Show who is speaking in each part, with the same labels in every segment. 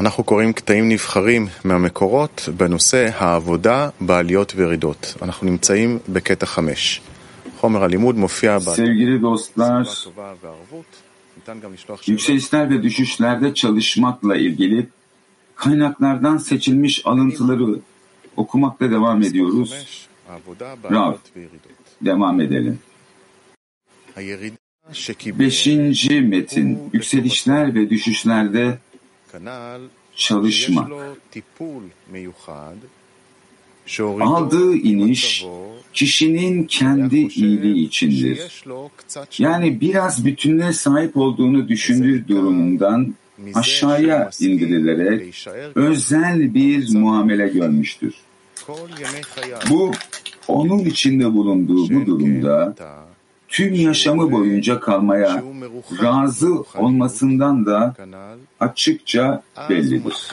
Speaker 1: אנחנו קוראים קטעים נבחרים מהמקורות בנושא העבודה בעליות וירידות. אנחנו נמצאים בקטע חמש. חומר הלימוד מופיע
Speaker 2: Sevgili dostlar,
Speaker 1: טובה וערבות. ניתן גם לשלוח שאלות
Speaker 2: yükselişler ve düşüşlerde çalışmakla ilgili kaynaklardan seçilmiş alıntıları okumakla devam ediyoruz.
Speaker 1: חמש, העבודה בעליות וירידות.
Speaker 2: Devam edelim.
Speaker 1: הירידה שקיבל
Speaker 2: Beşinci metin, yükselişler ve düşüşlerde
Speaker 1: כנ"ל שיש
Speaker 2: çalışmak. Aldığı iniş kişinin kendi iyiliği içindir. Yani biraz bütünlüğe sahip olduğunu düşündüğü durumundan aşağıya indirilerek özel bir muamele görmüştür. Bu onun içinde bulunduğu bu durumda tüm yaşamı boyunca kalmaya razı olmasından da açıkça bellidir.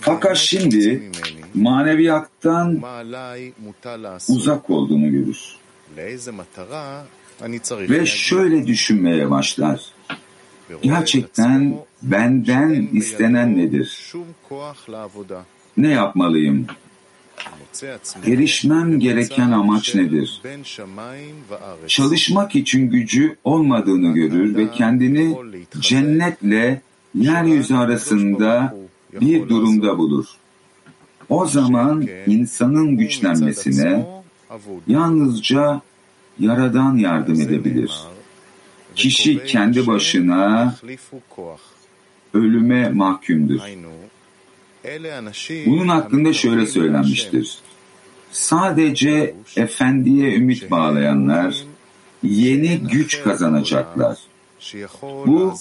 Speaker 2: Fakat şimdi maneviyattan uzak olduğunu görür. Ve şöyle düşünmeye başlar. Gerçekten benden istenen nedir? Ne yapmalıyım? Erişmem gereken amaç nedir? Çalışmak için gücü olmadığını görür ve kendini cennetle yeryüzü arasında bir durumda bulur. O zaman insanın güçlenmesine yalnızca Yaradan yardım edebilir. Kişi kendi başına ölüme mahkumdur. Bunun hakkında şöyle söylenmiştir. Sadece Efendi'ye ümit bağlayanlar yeni güç kazanacaklar. Bu,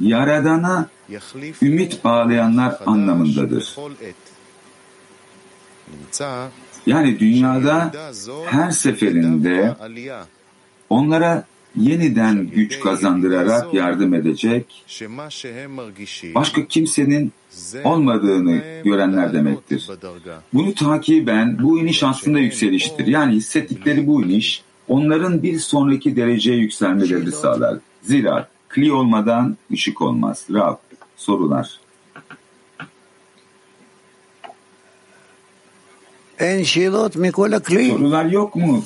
Speaker 2: Yaradan'a ümit bağlayanlar anlamındadır. Yani dünyada her seferinde onlara yeniden güç kazandırarak yardım edecek, başka kimsenin olmadığını görenler demektir. Bunu takiben bu iniş aslında yükseliştir. Yani hissettikleri bu iniş onların bir sonraki dereceye yükselmelerini sağlar. Zira kli olmadan ışık olmaz. Rab, sorular. Sorular yok mu?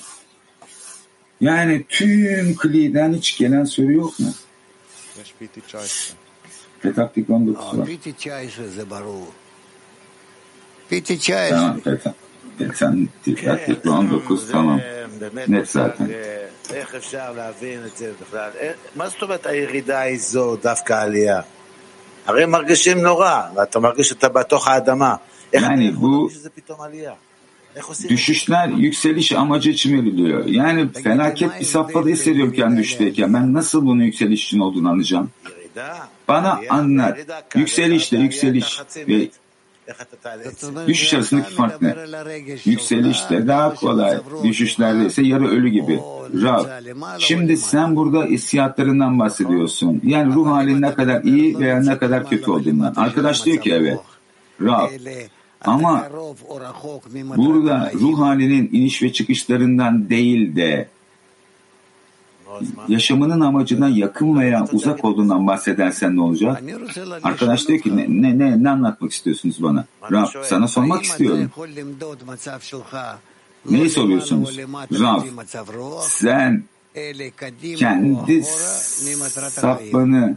Speaker 2: Yani tüm kliden hiç gelen soru yok mu?
Speaker 1: יש פיטי 19.
Speaker 2: Petaktik 19 var.
Speaker 3: פיטי 19 זה ברור. פיטי 19.
Speaker 2: Tamam Petak. Petaktik 19 tamam. Net zaten.
Speaker 4: איך אפשר להבין את זה בכלל? אה, מה זאת אומרת הירידה היא זו, דווקא העלייה? הרי מרגישים נורא, ואתה מרגיש שאתה בתוך האדמה. איך
Speaker 2: Yani
Speaker 4: אתה יכול
Speaker 2: bu
Speaker 4: להרגיש שזה פתאום עלייה?
Speaker 2: Düşüşler yükseliş amacı için veriliyor. Yani felaket bir safhada hissediyorken düşteyken ben nasıl bunun yükseliş için olduğunu anlayacağım? Bana anlat. Yükselişle yükseliş ve Düşüş arasındaki fark ne? Yükselişte daha kolay, düşüşlerde ise yarı ölü gibi. Rab, şimdi sen burada hissiyatlarından bahsediyorsun. Yani ruh halin ne kadar iyi veya ne kadar kötü olduğundan. Arkadaş diyor ki evet. Rab, ama burada ruh halinin iniş ve çıkışlarından değil de yaşamının amacına yakın veya uzak olduğundan bahsedersen ne olacak? Arkadaş diyor ki ne, ne, ne, ne anlatmak istiyorsunuz bana? Rab sana sormak istiyorum. Neyi soruyorsunuz? Rab sen kendi sapını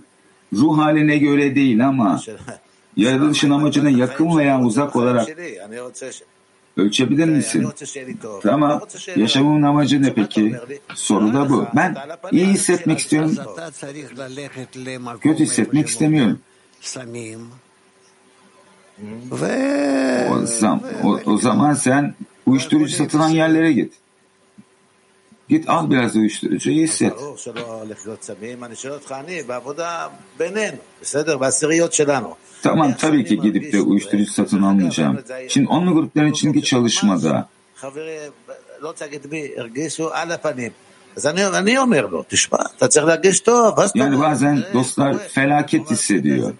Speaker 2: ruh haline göre değil ama yaratılışın amacına yakın veya uzak olarak ölçebilir misin? Ama
Speaker 4: yaşamın
Speaker 2: amacı ne peki? Soru da bu. Ben iyi hissetmek istiyorum, kötü hissetmek istemiyorum. O, zam, o, o zaman sen uyuşturucu satılan yerlere git. Git al biraz uyuşturucuyu hisset. Tamam tabii ki gidip de uyuşturucu satın almayacağım. Şimdi onlu grupların içindeki çalışmada yani bazen dostlar felaket hissediyor.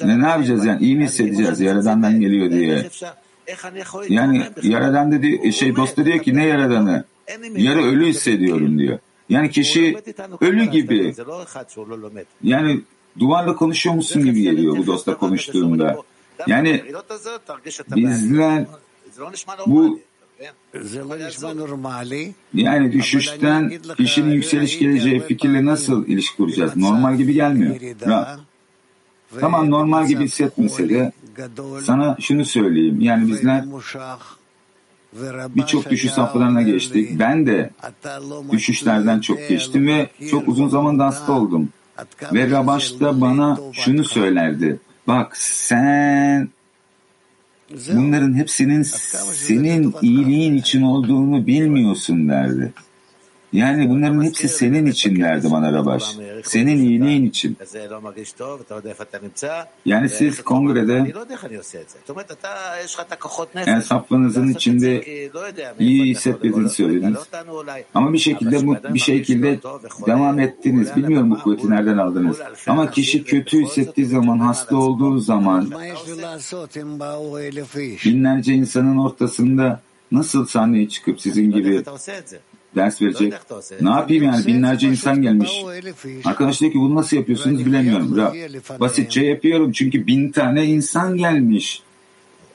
Speaker 2: Ne, ne yapacağız yani iyi mi hissedeceğiz yaradandan geliyor diye. Yani yaradan dedi şey dostu diyor ki ne yaradanı yarı ölü hissediyorum diyor. Yani kişi ölü gibi yani duvarla konuşuyor musun gibi geliyor bu dostla konuştuğunda. Yani bizler bu yani düşüşten kişinin yükseliş geleceği fikirle nasıl ilişki kuracağız? Normal gibi gelmiyor. Rab. Tamam normal gibi hissetmese de sana şunu söyleyeyim. Yani bizler birçok düşüş safhalarına geçtik. Ben de düşüşlerden çok geçtim ve çok uzun zaman da hasta oldum. Ve Rabaş da bana şunu söylerdi. Bak sen bunların hepsinin senin iyiliğin için olduğunu bilmiyorsun derdi. Yani bunların hepsi senin için derdi bana Rabaş. Senin iyiliğin için. Yani siz kongrede yani saflarınızın içinde iyi hissetmediğini söylediniz. Ama bir şekilde bir şekilde devam ettiniz. Bilmiyorum bu kuvveti nereden aldınız. Ama kişi kötü hissettiği zaman, hasta olduğu zaman binlerce insanın ortasında nasıl sahneye çıkıp sizin gibi ders verecek. Ne yapayım yani binlerce insan gelmiş. Arkadaş diyor ki bunu nasıl yapıyorsunuz bilemiyorum. Ya, basitçe yapıyorum çünkü bin tane insan gelmiş.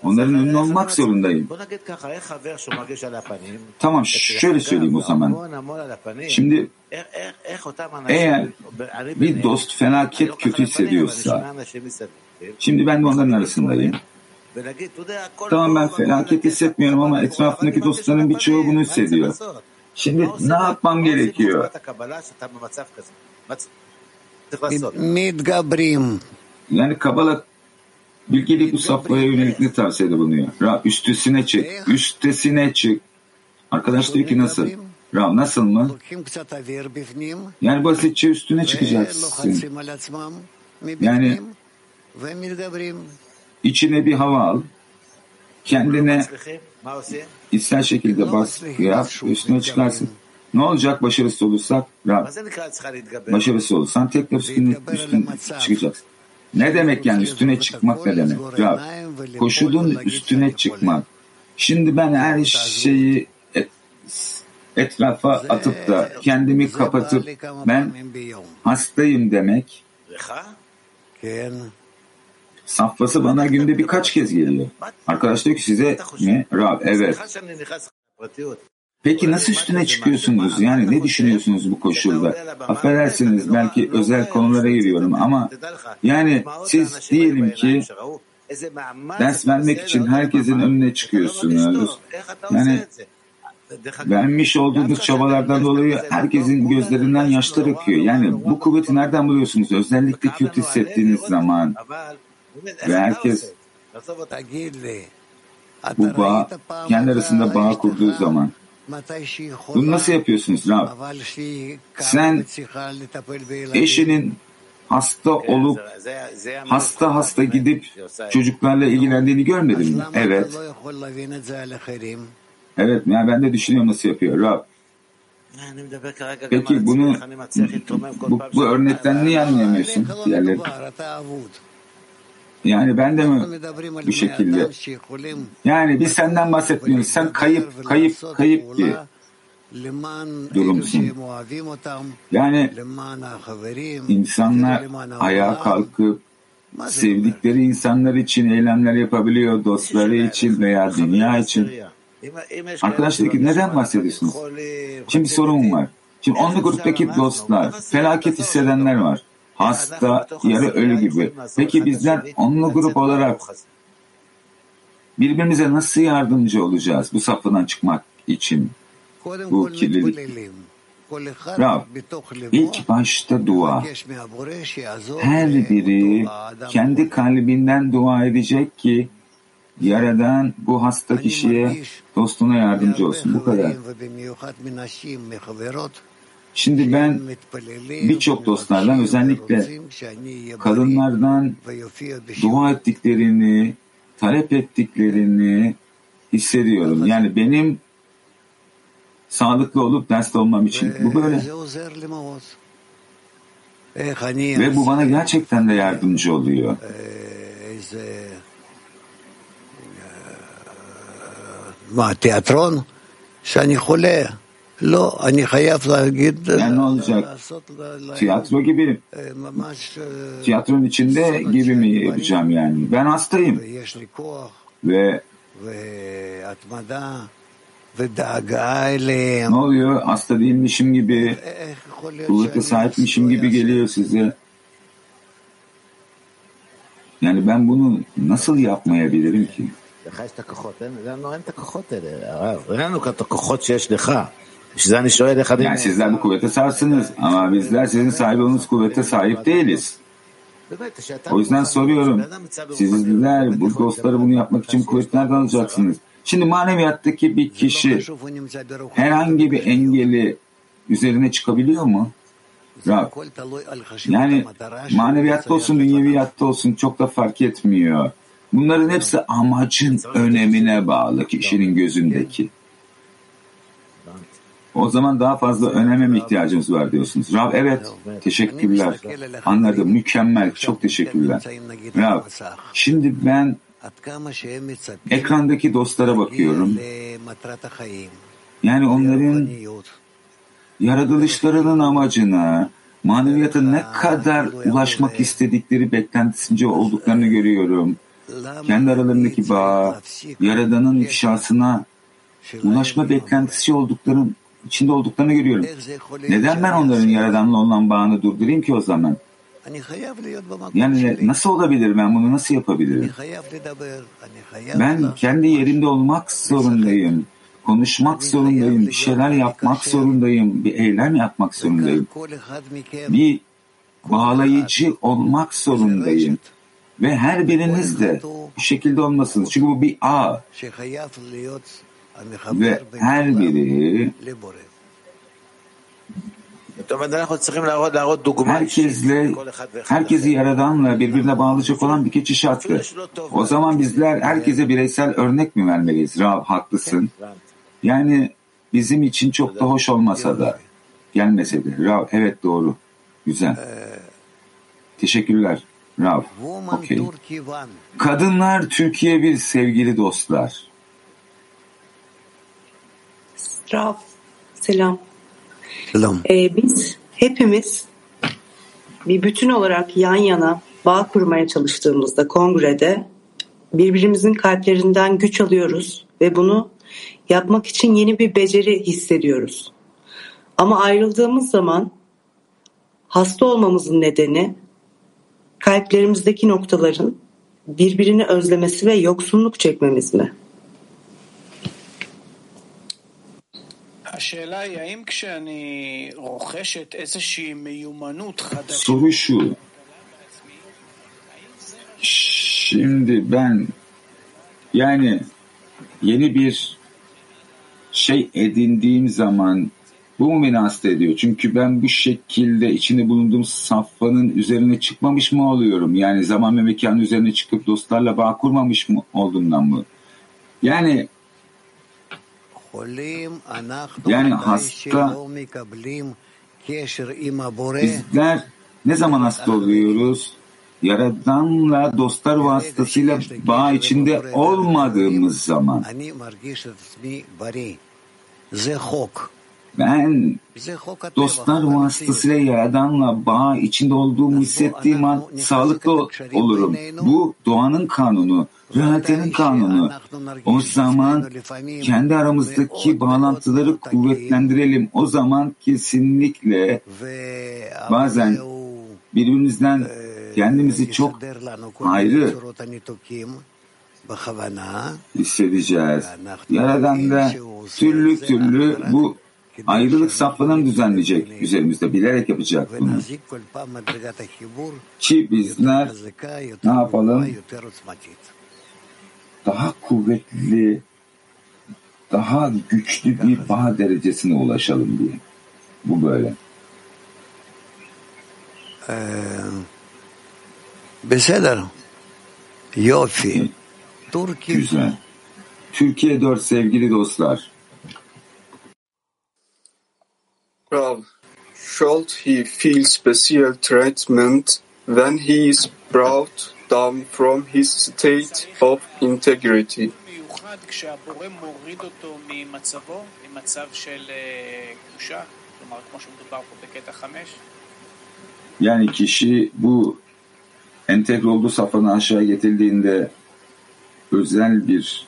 Speaker 2: Onların önüne olmak zorundayım. Tamam şöyle söyleyeyim o zaman. Şimdi eğer bir dost felaket kötü hissediyorsa şimdi ben de onların arasındayım. Tamam ben felaket hissetmiyorum ama etrafındaki dostların birçoğu bunu hissediyor. Şimdi ne yapmam gerekiyor? Yani Kabala bilgili bu safhaya yönelik ne tavsiyede bulunuyor? Rab üstesine çık, üstesine çık. Arkadaş diyor ki nasıl? Rab nasıl mı? Yani basitçe üstüne çıkacaksın. Yani içine bir hava al. Kendine ister şekilde bas yap, üstüne çıkarsın. Ne olacak başarısız olursak? Rab. Başarısız olursan tekrar üstüne, üstüne çıkacaksın. Ne demek yani üstüne çıkmak ne demek? Rab. Koşulun üstüne çıkmak. Şimdi ben her şeyi et, etrafa atıp da kendimi kapatıp ben hastayım demek safhası bana günde birkaç kez geliyor. Arkadaş diyor ki size ne? Rab evet. Peki nasıl üstüne çıkıyorsunuz? Yani ne düşünüyorsunuz bu koşulda? Affedersiniz belki özel konulara giriyorum ama yani siz diyelim ki ders vermek için herkesin önüne çıkıyorsunuz. Yani vermiş olduğunuz çabalardan dolayı herkesin gözlerinden yaşlar akıyor. Yani bu kuvveti nereden buluyorsunuz? Özellikle kötü hissettiğiniz zaman ve herkes bu bağ, kendi arasında bağ kurduğu zaman bunu nasıl yapıyorsunuz Rab? Sen eşinin hasta olup hasta hasta gidip çocuklarla ilgilendiğini görmedin mi? Evet. Evet yani ben de düşünüyorum nasıl yapıyor Rab. Peki bunu bu, bu örnekten niye anlayamıyorsun diğerleri? Yani ben de mi bu şekilde? Yani biz senden bahsetmiyoruz. Sen kayıp, kayıp, kayıp bir durumsun. Yani insanlar ayağa kalkıp sevdikleri insanlar için eylemler yapabiliyor, dostları için veya dünya için. Arkadaşlar neden bahsediyorsunuz? Şimdi sorun var. Şimdi onlu gruptaki dostlar, felaket hissedenler var hasta, yarı ölü gibi. Peki bizler onlu grup olarak birbirimize nasıl yardımcı olacağız bu safhadan çıkmak için? Bu kirlilik. Rab, ilk başta dua. Her biri kendi kalbinden dua edecek ki Yaradan bu hasta kişiye dostuna yardımcı olsun. Bu kadar. Şimdi ben birçok dostlardan özellikle kadınlardan dua ettiklerini, talep ettiklerini hissediyorum. Yani benim sağlıklı olup derste olmam için. Bu böyle. Ve bu bana gerçekten de yardımcı oluyor.
Speaker 3: מה, תיאטרון? שאני חולה, לא, אני חייב להגיד,
Speaker 2: Yani ne olacak?
Speaker 3: לעשות ל- ל-
Speaker 2: Tiyatro gibi.
Speaker 3: אה, ממש, אה,
Speaker 2: Tiyatronun içinde gibi mi yapacağım yani? Ben hastayım
Speaker 3: ויש לי כוח
Speaker 2: ve
Speaker 3: והתמדה ודאגה אליהם.
Speaker 2: ne oluyor? Hasta değilmişim gibi,
Speaker 3: איך יכול להיות
Speaker 2: kuvvete
Speaker 3: שאני
Speaker 2: sahipmişim
Speaker 3: לא
Speaker 2: gibi
Speaker 3: אעשה?
Speaker 2: geliyor size. Yani ben bunu nasıl yapmayabilirim ki?
Speaker 4: לך יש את הכוחות, אין- לנו אין את הכוחות האלה, הרב. אין לנו את הכוחות שיש לך.
Speaker 2: yani sizler bu kuvvete sahipsiniz ama bizler sizin sahibi olduğunuz kuvvete sahip değiliz. O yüzden soruyorum. Sizler bu dostları bunu yapmak için kuvvet alacaksınız? Şimdi maneviyattaki bir kişi herhangi bir engeli üzerine çıkabiliyor mu? Rab. Yani maneviyatta olsun, dünyeviyatta olsun çok da fark etmiyor. Bunların hepsi amacın önemine bağlı kişinin gözündeki. O zaman daha fazla öneme mi ihtiyacımız var diyorsunuz. Rab evet, teşekkürler. Anladım, mükemmel, çok teşekkürler. Rab, şimdi ben ekrandaki dostlara bakıyorum. Yani onların yaratılışlarının amacına, maneviyata ne kadar ulaşmak istedikleri beklentisince olduklarını görüyorum. Kendi aralarındaki bağ, Yaradan'ın ifşasına ulaşma beklentisi olduklarını içinde olduklarını görüyorum. Neden ben onların Yaradan'la olan bağını durdurayım ki o zaman? Yani nasıl olabilir ben bunu nasıl yapabilirim? Ben kendi yerimde olmak zorundayım. Konuşmak zorundayım, bir şeyler yapmak zorundayım, bir eylem yapmak zorundayım. Bir bağlayıcı olmak zorundayım. Ve her biriniz de bu şekilde olmasınız. Çünkü bu bir ağ ve her biri herkesle, herkesi Yaradan'la birbirine bağlayacak olan bir geçiş hattı. O zaman bizler herkese bireysel örnek mi vermeliyiz? Rab haklısın. Yani bizim için çok da hoş olmasa da gelmese de. Rav evet doğru. Güzel. Teşekkürler. Rav.
Speaker 3: Okay.
Speaker 2: Kadınlar Türkiye bir sevgili dostlar.
Speaker 5: Rav, selam.
Speaker 3: Selam.
Speaker 5: Ee, biz hepimiz bir bütün olarak yan yana bağ kurmaya çalıştığımızda kongrede birbirimizin kalplerinden güç alıyoruz ve bunu yapmak için yeni bir beceri hissediyoruz. Ama ayrıldığımız zaman hasta olmamızın nedeni kalplerimizdeki noktaların birbirini özlemesi ve yoksunluk çekmemiz mi?
Speaker 2: Soru şu. Şimdi ben yani yeni bir şey edindiğim zaman bu mu beni hasta ediyor? Çünkü ben bu şekilde içinde bulunduğum safhanın üzerine çıkmamış mı oluyorum? Yani zaman ve mekanın üzerine çıkıp dostlarla bağ kurmamış mı olduğumdan mı? Yani yani hasta bizler ne zaman hasta oluyoruz? Yaradanla dostlar vasıtasıyla bağ içinde olmadığımız zaman. Ben dostlar vasıtasıyla Yaradan'la bağ içinde olduğumu hissettiğim an sağlıklı olurum. Bu doğanın kanunu rahatenin kanunu. O zaman kendi aramızdaki bağlantıları kuvvetlendirelim. O zaman kesinlikle bazen birbirimizden kendimizi çok ayrı hissedeceğiz. Yaradan da türlü türlü bu ayrılık safhalarını düzenleyecek üzerimizde bilerek yapacak bunu. Ki bizler ne yapalım? daha kuvvetli, daha güçlü bir bağ derecesine ulaşalım diye. Bu böyle.
Speaker 3: Ee, beseler. Yofi. Türkiye.
Speaker 2: Güzel. Türkiye 4 sevgili dostlar.
Speaker 6: Well, should he feel special treatment when he is brought down from his state of integrity.
Speaker 2: Yani kişi bu entegre olduğu safhanın aşağı getirdiğinde özel bir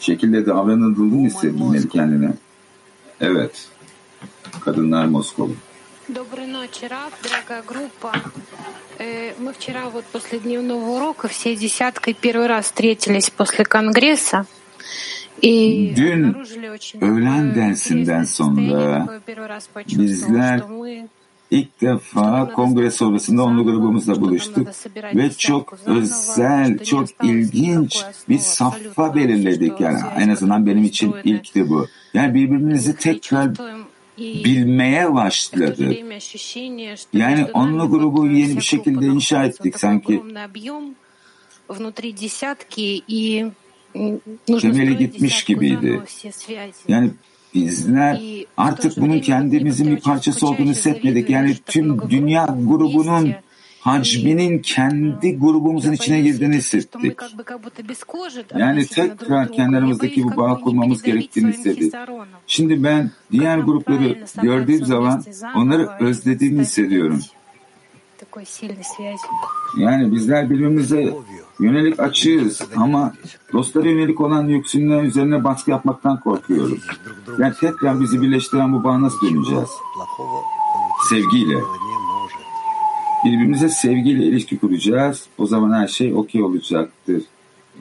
Speaker 2: şekilde davranıldığını hissedilmeli kendine. Evet. Kadınlar Moskova.
Speaker 7: Доброй ночи, Раф, дорогая группа. Э, Мы вчера вот после дневного урока всей десяткой первый раз встретились после Конгресса. И
Speaker 2: Dün
Speaker 7: обнаружили очень
Speaker 2: öğlen
Speaker 7: такое
Speaker 2: dersinden
Speaker 7: интересное состояние,
Speaker 2: sonra
Speaker 7: какое первый раз почувствовала,
Speaker 2: bizler
Speaker 7: что мы
Speaker 2: ilk defa kongre sonrasında onlu grubumuzla buluştuk ve çok özel, çok ilginç bir safha belirledik. Yani en azından benim için ilkti bu. Yani birbirimizi tekrar bilmeye başladık. Yani onlu grubu yeni bir şekilde inşa ettik sanki. Temeli gitmiş gibiydi. Yani bizler artık bunun kendimizin bir parçası olduğunu hissetmedik. Yani tüm dünya grubunun hacminin kendi grubumuzun içine girdiğini hissettik. Yani tekrar kendilerimizdeki bu bağ kurmamız gerektiğini hissettik. Şimdi ben diğer grupları gördüğüm zaman onları özlediğimi hissediyorum. Yani bizler birbirimize yönelik açığız ama dostlara yönelik olan yüksünme üzerine baskı yapmaktan korkuyoruz. Yani tekrar bizi birleştiren bu bağ nasıl döneceğiz? Sevgiyle.
Speaker 3: не может.
Speaker 2: Birbirimize sevgiyle ilişki kuracağız. O zaman her şey okey olacaktır.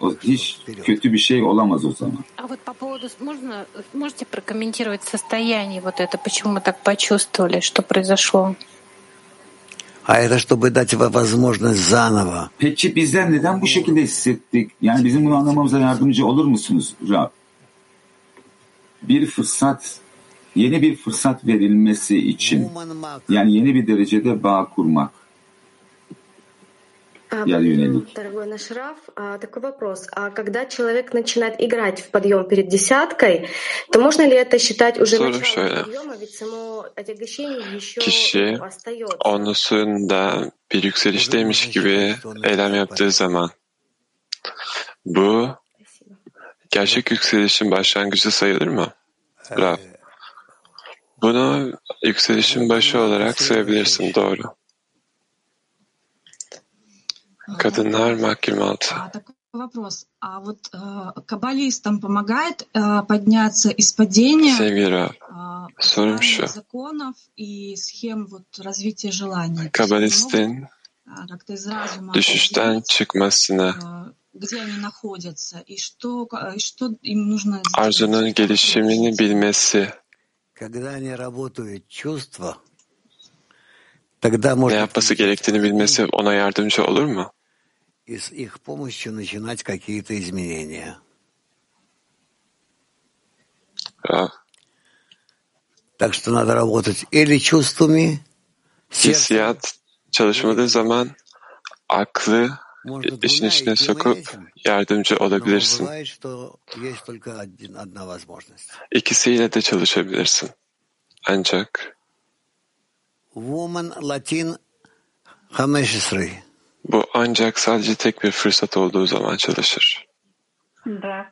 Speaker 2: O hiç kötü bir şey olamaz o zaman.
Speaker 7: А вот по поводу, можно, можете прокомментировать состояние вот это, почему мы так почувствовали, что произошло?
Speaker 3: А это чтобы дать вам возможность заново
Speaker 2: Peki bizler neden bu şekilde hissettik? Yani bizim bunu anlamamıza yardımcı olur musunuz Rab? Bir fırsat, yeni bir fırsat verilmesi için,
Speaker 3: Woman
Speaker 2: yani yeni bir derecede bağ kurmak.
Speaker 8: А,
Speaker 2: Я юнелик.
Speaker 8: Дорогой наш Раф, а, такой вопрос. А когда человек начинает играть в подъем перед десяткой, то можно ли это считать уже
Speaker 9: Sorum
Speaker 8: началом
Speaker 9: şöyle.
Speaker 8: подъема, ведь само отягощение еще
Speaker 9: Kişi
Speaker 8: ну, остается.
Speaker 9: onlusunda bir yükselişteymiş gibi eylem yaptığı zaman bu
Speaker 8: Спасибо.
Speaker 9: gerçek yükselişin başlangıcı sayılır mı? Rab. Bunu yükselişin başı olarak sayabilirsin doğru. кардинально
Speaker 10: а, такой Вопрос. А вот э, каббалистам помогает э, подняться из падения
Speaker 9: Севера,
Speaker 10: э, законов и схем вот, развития желаний?
Speaker 9: Каббалисты.
Speaker 10: düşünçten
Speaker 9: çıkmasını arzunun gelişimini bilmesi ne yapması gerektiğini bilmesi ona yardımcı olur mu?
Speaker 3: И с их помощью начинать какие-то изменения.
Speaker 9: Rab,
Speaker 3: Так что надо работать или чувствами, сердцем,
Speaker 9: hissiyat çalışmadığı zaman aklı
Speaker 3: можно
Speaker 9: işin
Speaker 3: двумя
Speaker 9: içine
Speaker 3: этим и
Speaker 9: sokup
Speaker 3: этим.
Speaker 9: yardımcı olabilirsin. İkisiyle de çalışabilirsin. Ancak
Speaker 3: Woman Latin 15.
Speaker 9: bu ancak sadece tek bir fırsat olduğu zaman çalışır.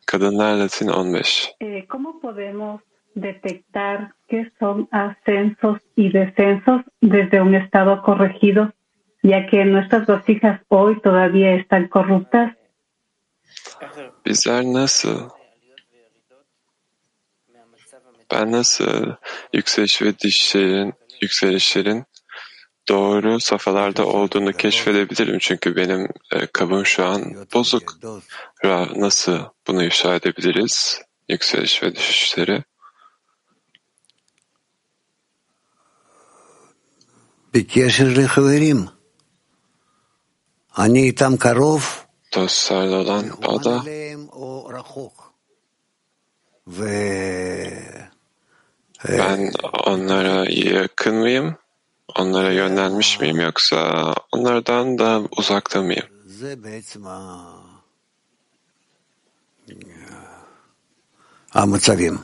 Speaker 9: Kadınlar Latin 15.
Speaker 11: eh, ¿cómo podemos detectar qué son ascensos y descensos desde un estado corregido, ya que nuestras vasijas hoy todavía están corruptas?
Speaker 9: Bizler nasıl, ben nasıl yükseliş ve düşüşlerin, yükselişlerin doğru safhalarda olduğunu keşfedebilirim. Çünkü benim e, kabım şu an bozuk. Nasıl bunu ifşa edebiliriz? Yükseliş ve düşüşleri. Dostlarla olan bağda ben onlara yakın mıyım? onlara yönlenmiş miyim yoksa onlardan da uzakta mıyım?
Speaker 3: Amutsavim.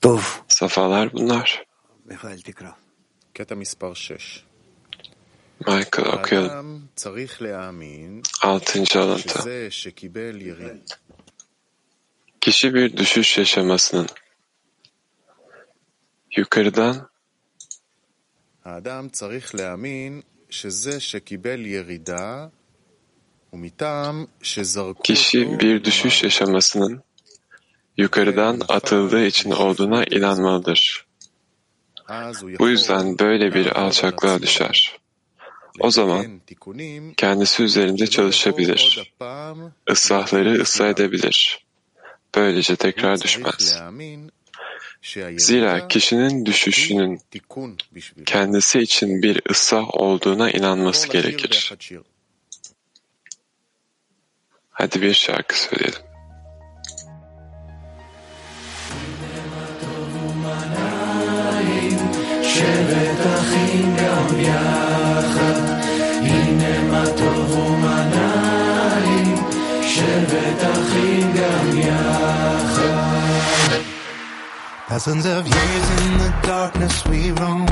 Speaker 3: Tov.
Speaker 9: Safalar bunlar.
Speaker 3: Michael Tikra.
Speaker 1: Keta mispar 6.
Speaker 9: Michael okuyalım. Altıncı alıntı. Kişi bir düşüş yaşamasının yukarıdan
Speaker 1: האדם צריך להאמין שזה שקיבל ירידה הוא מטעם שזרקו
Speaker 9: kişi
Speaker 1: אותו
Speaker 9: bir düşüş yaşamasının yukarıdan atıldığı için olduğuna inanmalıdır.
Speaker 1: אז הוא
Speaker 9: Bu
Speaker 1: יכול
Speaker 9: yüzden böyle bir
Speaker 1: לעבוד על
Speaker 9: alçaklığa
Speaker 1: עצמו,
Speaker 9: düşer. O zaman
Speaker 1: לתקן תיקונים
Speaker 9: kendisi üzerinde
Speaker 1: שלא יבואו
Speaker 9: çalışabilir.
Speaker 1: עוד הפעם
Speaker 9: Islahları ıslah edebilir. Böylece
Speaker 1: הוא
Speaker 9: tekrar
Speaker 1: צריך
Speaker 9: düşmez.
Speaker 1: להאמין
Speaker 9: Zira
Speaker 1: שהירידה
Speaker 9: kişinin
Speaker 1: היא
Speaker 9: düşüşünün
Speaker 1: תיקון בשבילו.
Speaker 9: kendisi için bir ıslah olduğuna inanması
Speaker 1: נעבור לשיר
Speaker 9: gerekir.
Speaker 1: ביחד שיר.
Speaker 9: Hadi bir şarkı söyleyelim.
Speaker 12: שבת אחים גם יחד,
Speaker 13: Thousands of years in the darkness we roam,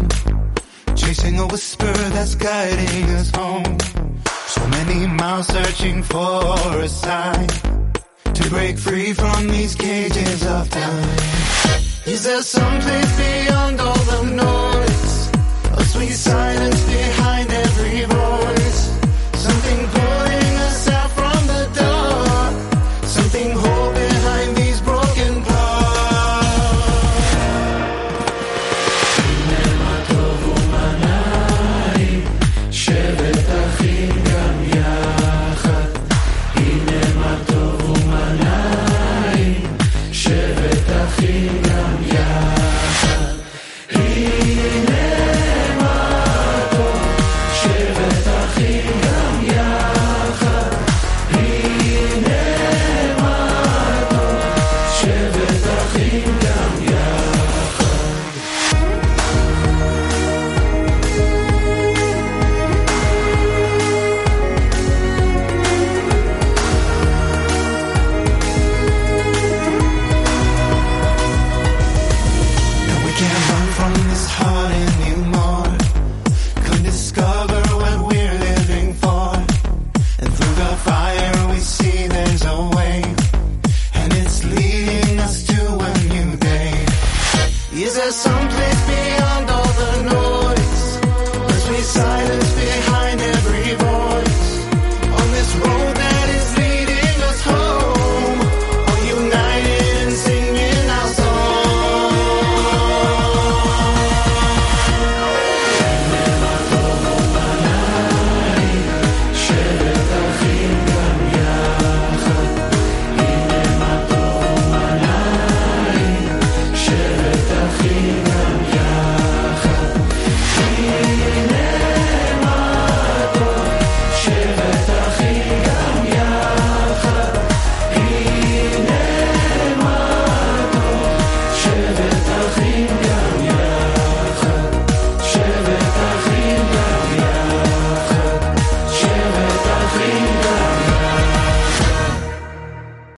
Speaker 13: chasing a whisper that's guiding us home. So many miles searching for a sign to break free from these cages of time. Is there some place beyond